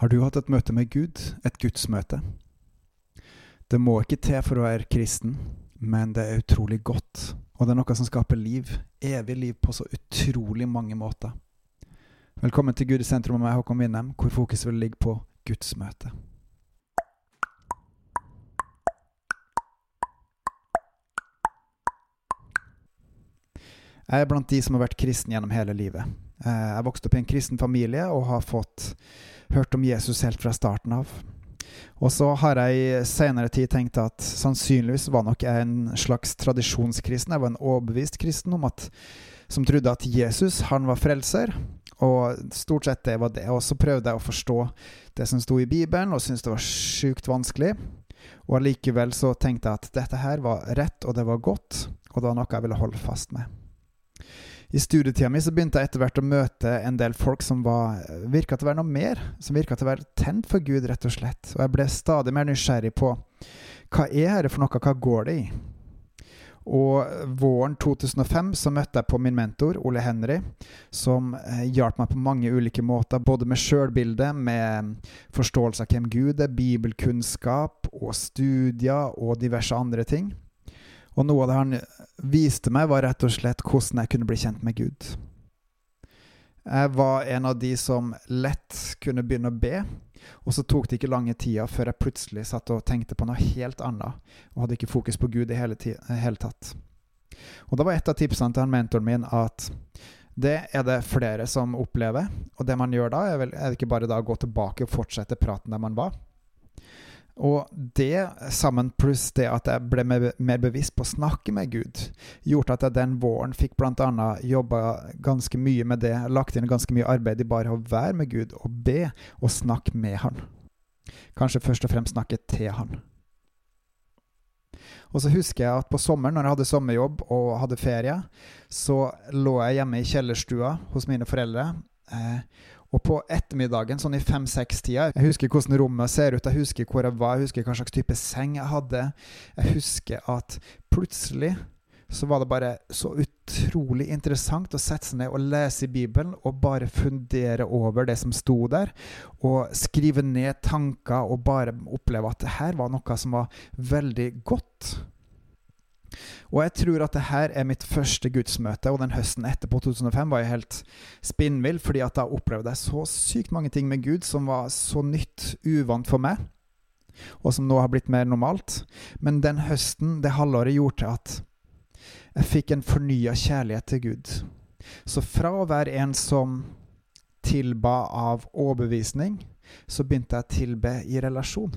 Har du hatt et møte med Gud, et gudsmøte? Det må ikke til for å være kristen, men det er utrolig godt, og det er noe som skaper liv, evig liv, på så utrolig mange måter. Velkommen til Gud i sentrum med meg, Håkon Winnem, hvor fokuset vil ligge på gudsmøtet. Jeg er blant de som har vært kristen gjennom hele livet. Eh, jeg vokste opp i en kristen familie og har fått hørt om Jesus helt fra starten av. Og så har jeg i senere tid tenkt at sannsynligvis var nok jeg en slags tradisjonskristen. Jeg var en overbevist kristen at, som trodde at Jesus han var frelser, og stort sett det var det. Og så prøvde jeg å forstå det som sto i Bibelen, og syntes det var sjukt vanskelig. Og allikevel så tenkte jeg at dette her var rett, og det var godt, og det var noe jeg ville holde fast med. I studietida mi så begynte jeg etter hvert å møte en del folk som var, virka til å være noe mer. Som virka til å være tent for Gud, rett og slett. Og jeg ble stadig mer nysgjerrig på hva er dette for noe, hva går det i? Og våren 2005 så møtte jeg på min mentor, Ole Henry, som eh, hjalp meg på mange ulike måter. Både med sjølbilde, med forståelse av hvem Gud er, bibelkunnskap og studier og diverse andre ting. Og noe av det han viste meg, var rett og slett hvordan jeg kunne bli kjent med Gud. Jeg var en av de som lett kunne begynne å be, og så tok det ikke lange tida før jeg plutselig satt og tenkte på noe helt annet, og hadde ikke fokus på Gud i hele, hele tatt. Og da var et av tipsene til han mentoren min at det er det flere som opplever, og det man gjør da, er, vel, er ikke bare da å gå tilbake og fortsette praten der man var. Og det, sammen pluss det at jeg ble mer bevisst på å snakke med Gud, gjort at jeg den våren fikk bl.a. jobba ganske mye med det, lagt inn ganske mye arbeid i bare å være med Gud og be og snakke med Han. Kanskje først og fremst snakke til Han. Og så husker jeg at på sommeren, når jeg hadde sommerjobb og hadde ferie, så lå jeg hjemme i kjellerstua hos mine foreldre. Eh, og på ettermiddagen, sånn i fem-seks-tida Jeg husker hvordan rommet ser ut, jeg husker hvor jeg var, jeg husker hva slags type seng jeg hadde. Jeg husker at plutselig så var det bare så utrolig interessant å sette seg ned og lese i Bibelen og bare fundere over det som sto der, og skrive ned tanker og bare oppleve at det her var noe som var veldig godt. Og jeg tror at det her er mitt første gudsmøte, og den høsten etterpå, 2005, var jeg helt spinnvill, fordi at da opplevde jeg så sykt mange ting med Gud som var så nytt, uvant for meg, og som nå har blitt mer normalt. Men den høsten, det halvåret, gjorde at jeg fikk en fornya kjærlighet til Gud. Så fra å være en som tilba av overbevisning, så begynte jeg å tilbe i relasjon.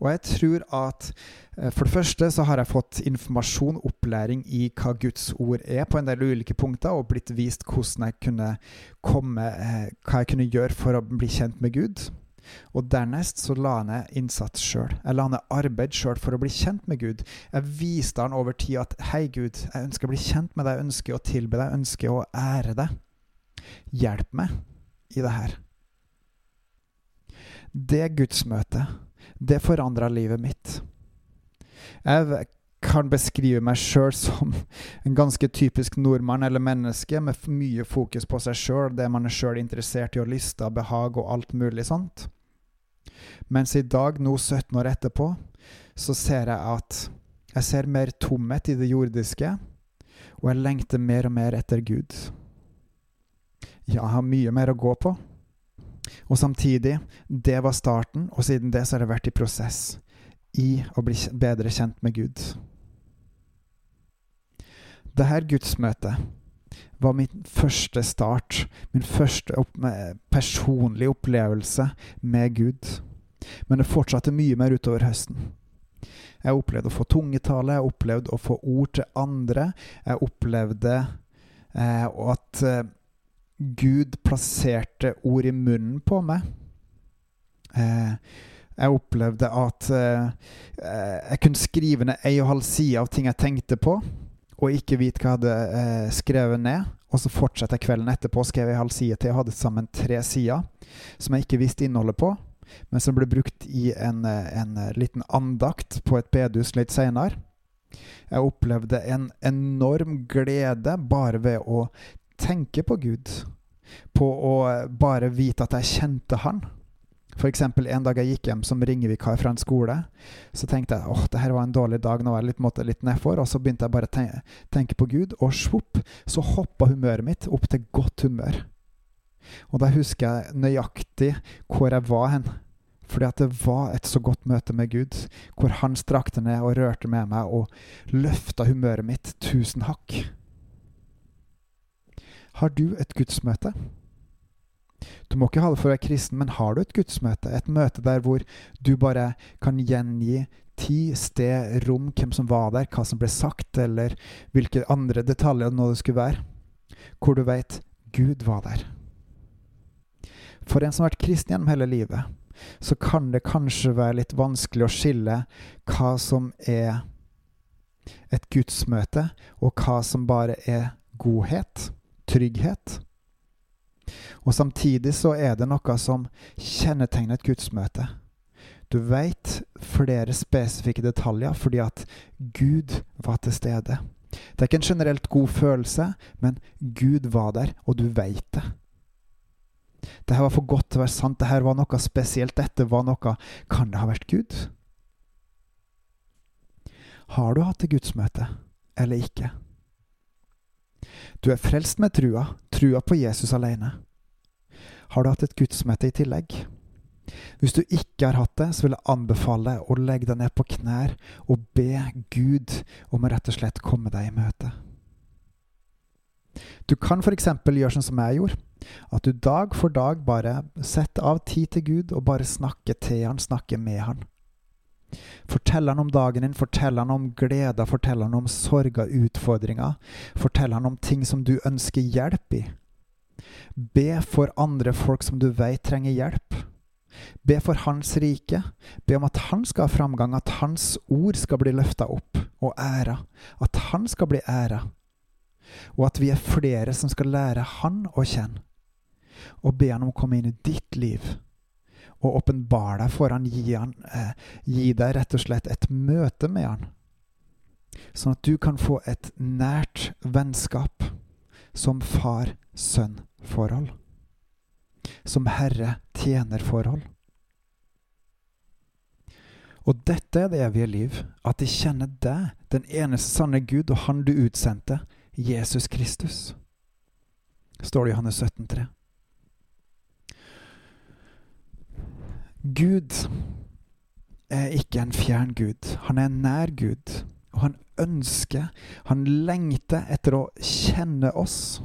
Og jeg tror at eh, for det første så har jeg fått informasjon, opplæring i hva Guds ord er, på en del ulike punkter, og blitt vist hvordan jeg kunne komme eh, Hva jeg kunne gjøre for å bli kjent med Gud. Og dernest så la han ned innsats sjøl. Jeg la ned arbeid sjøl for å bli kjent med Gud. Jeg viste han over tid at hei, Gud, jeg ønsker å bli kjent med deg, jeg ønsker å tilbe deg, jeg ønsker å ære deg. Hjelp meg i det her. Det gudsmøtet det forandra livet mitt. Jeg kan beskrive meg sjøl som en ganske typisk nordmann eller menneske med mye fokus på seg sjøl, det man er sjøl interessert i, og lyster, behag og alt mulig sånt. Mens i dag, nå 17 år etterpå, så ser jeg at jeg ser mer tomhet i det jordiske, og jeg lengter mer og mer etter Gud. Ja, jeg har mye mer å gå på. Og samtidig, det var starten, og siden det så har jeg vært i prosess i å bli bedre kjent med Gud. Dette gudsmøtet var min første start, min første opp personlige opplevelse med Gud. Men det fortsatte mye mer utover høsten. Jeg opplevde å få tungetale, jeg opplevde å få ord til andre. Jeg opplevde eh, at eh, Gud plasserte ord i munnen på meg. Eh, jeg opplevde at eh, jeg kunne skrive ned ei og halv side av ting jeg tenkte på, og ikke vite hva jeg hadde eh, skrevet ned. Og så fortsatte jeg kvelden etterpå og skrev ei halv side til. Jeg hadde sammen tre sider som jeg ikke visste innholdet på, men som ble brukt i en, en liten andakt på et bedehus litt seinere. Jeg opplevde en enorm glede bare ved å tenke på Gud. på å bare vite at jeg kjente han. Eksempel en dag jeg gikk hjem som ringevikar fra en skole, så tenkte jeg åh, det her var en dårlig dag, nå var jeg litt, litt nedfor, og så begynte jeg bare å tenke, tenke på Gud, og svopp, så hoppa humøret mitt opp til godt humør. Og da husker jeg nøyaktig hvor jeg var hen. Fordi at det var et så godt møte med Gud, hvor han strakte ned og rørte med meg og løfta humøret mitt tusen hakk. Har du et gudsmøte? Du må ikke ha det for å være kristen, men har du et gudsmøte? Et møte der hvor du bare kan gjengi tid, sted, rom, hvem som var der, hva som ble sagt, eller hvilke andre detaljer nå det skulle være, hvor du veit Gud var der. For en som har vært kristen gjennom hele livet, så kan det kanskje være litt vanskelig å skille hva som er et gudsmøte, og hva som bare er godhet, trygghet. Og samtidig så er det noe som kjennetegner et gudsmøte. Du veit flere spesifikke detaljer fordi at Gud var til stede. Det er ikke en generelt god følelse, men Gud var der, og du veit det. Dette var for godt til å være sant. Dette var noe spesielt. Dette var noe Kan det ha vært Gud? Har du hatt et gudsmøte eller ikke? Du er frelst med trua, trua på Jesus alene. Har du hatt et gudsmøte i tillegg? Hvis du ikke har hatt det, så vil jeg anbefale å legge deg ned på knær og be Gud om å rett og slett komme deg i møte. Du kan f.eks. gjøre sånn som jeg gjorde. At du dag for dag bare setter av tid til Gud og bare snakker til han, snakker med han. Fortell han om dagen din, fortell han om gleder, fortell han om sorger, utfordringer. Fortell han om ting som du ønsker hjelp i. Be for andre folk som du vet trenger hjelp. Be for Hans rike. Be om at Han skal ha framgang, at Hans ord skal bli løfta opp og æra. At Han skal bli æra. Og at vi er flere som skal lære Han å kjenne. Og be Han om å komme inn i ditt liv. Og åpenbare deg for Han, gi, han, eh, gi deg rett og slett et møte med Han. Sånn at du kan få et nært vennskap som far-sønn-forhold. Som herre-tjener-forhold. Og dette er det evige liv, at de kjenner deg, den eneste sanne Gud, og Han du utsendte, Jesus Kristus. Står det i Johannes 17,3. Gud er ikke en fjern Gud. Han er en nær Gud. Og han ønsker, han lengter etter å kjenne oss.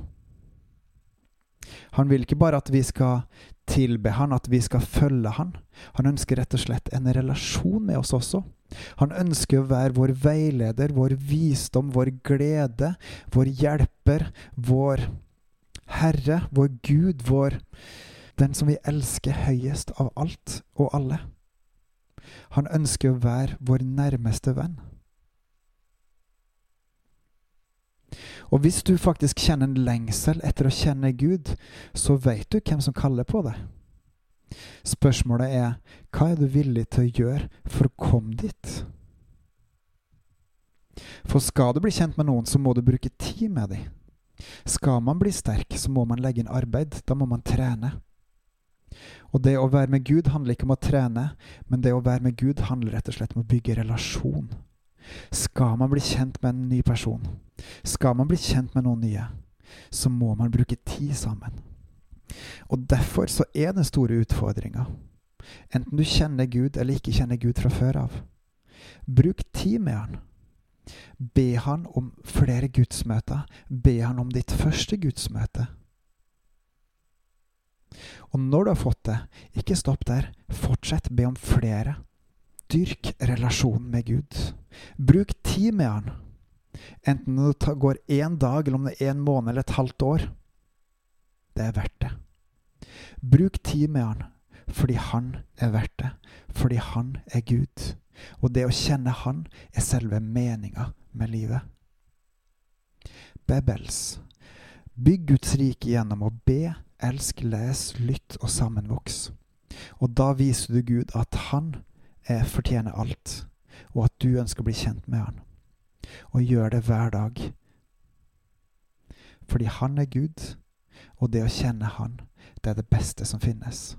Han vil ikke bare at vi skal tilbe han, at vi skal følge han. Han ønsker rett og slett en relasjon med oss også. Han ønsker å være vår veileder, vår visdom, vår glede, vår hjelper, vår Herre, vår Gud, vår Den som vi elsker høyest av alt og alle. Han ønsker å være vår nærmeste venn. Og hvis du faktisk kjenner en lengsel etter å kjenne Gud, så vet du hvem som kaller på deg. Spørsmålet er hva er du villig til å gjøre for å komme dit? For skal du bli kjent med noen, så må du bruke tid med dem. Skal man bli sterk, så må man legge inn arbeid. Da må man trene. Og det å være med Gud handler ikke om å trene, men det å være med Gud handler rett og slett om å bygge relasjon. Skal man bli kjent med en ny person, skal man bli kjent med noen nye, så må man bruke tid sammen. Og derfor så er den store utfordringa, enten du kjenner Gud eller ikke kjenner Gud fra før av, bruk tid med Han. Be Han om flere gudsmøter. Be Han om ditt første gudsmøte. Og når du har fått det, ikke stopp der. Fortsett. Be om flere. Dyrk relasjonen med Gud. Bruk tid med Han. Enten det går én dag, eller om det er en måned eller et halvt år. Det er verdt det. Bruk tid med Han fordi Han er verdt det. Fordi Han er Gud. Og det å kjenne Han er selve meninga med livet. Bebels. Bygg Guds rike gjennom å be, elsk, les, lytt og sammenvoks. Og da viser du Gud at Han er, fortjener alt, og at du ønsker å bli kjent med Han og gjør det hver dag. Fordi han er Gud, Og det å kjenne Han, det er det beste som finnes.